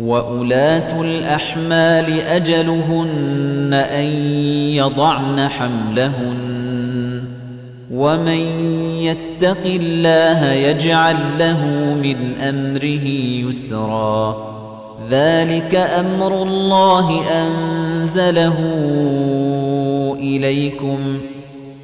وَأُولَاتُ الْأَحْمَالِ أَجَلُهُنَّ أَن يَضَعْنَ حَمْلَهُنَّ وَمَن يَتَّقِ اللَّهَ يَجْعَل لَّهُ مِنْ أَمْرِهِ يُسْرًا ذَلِكَ أَمْرُ اللَّهِ أَنزَلَهُ إِلَيْكُمْ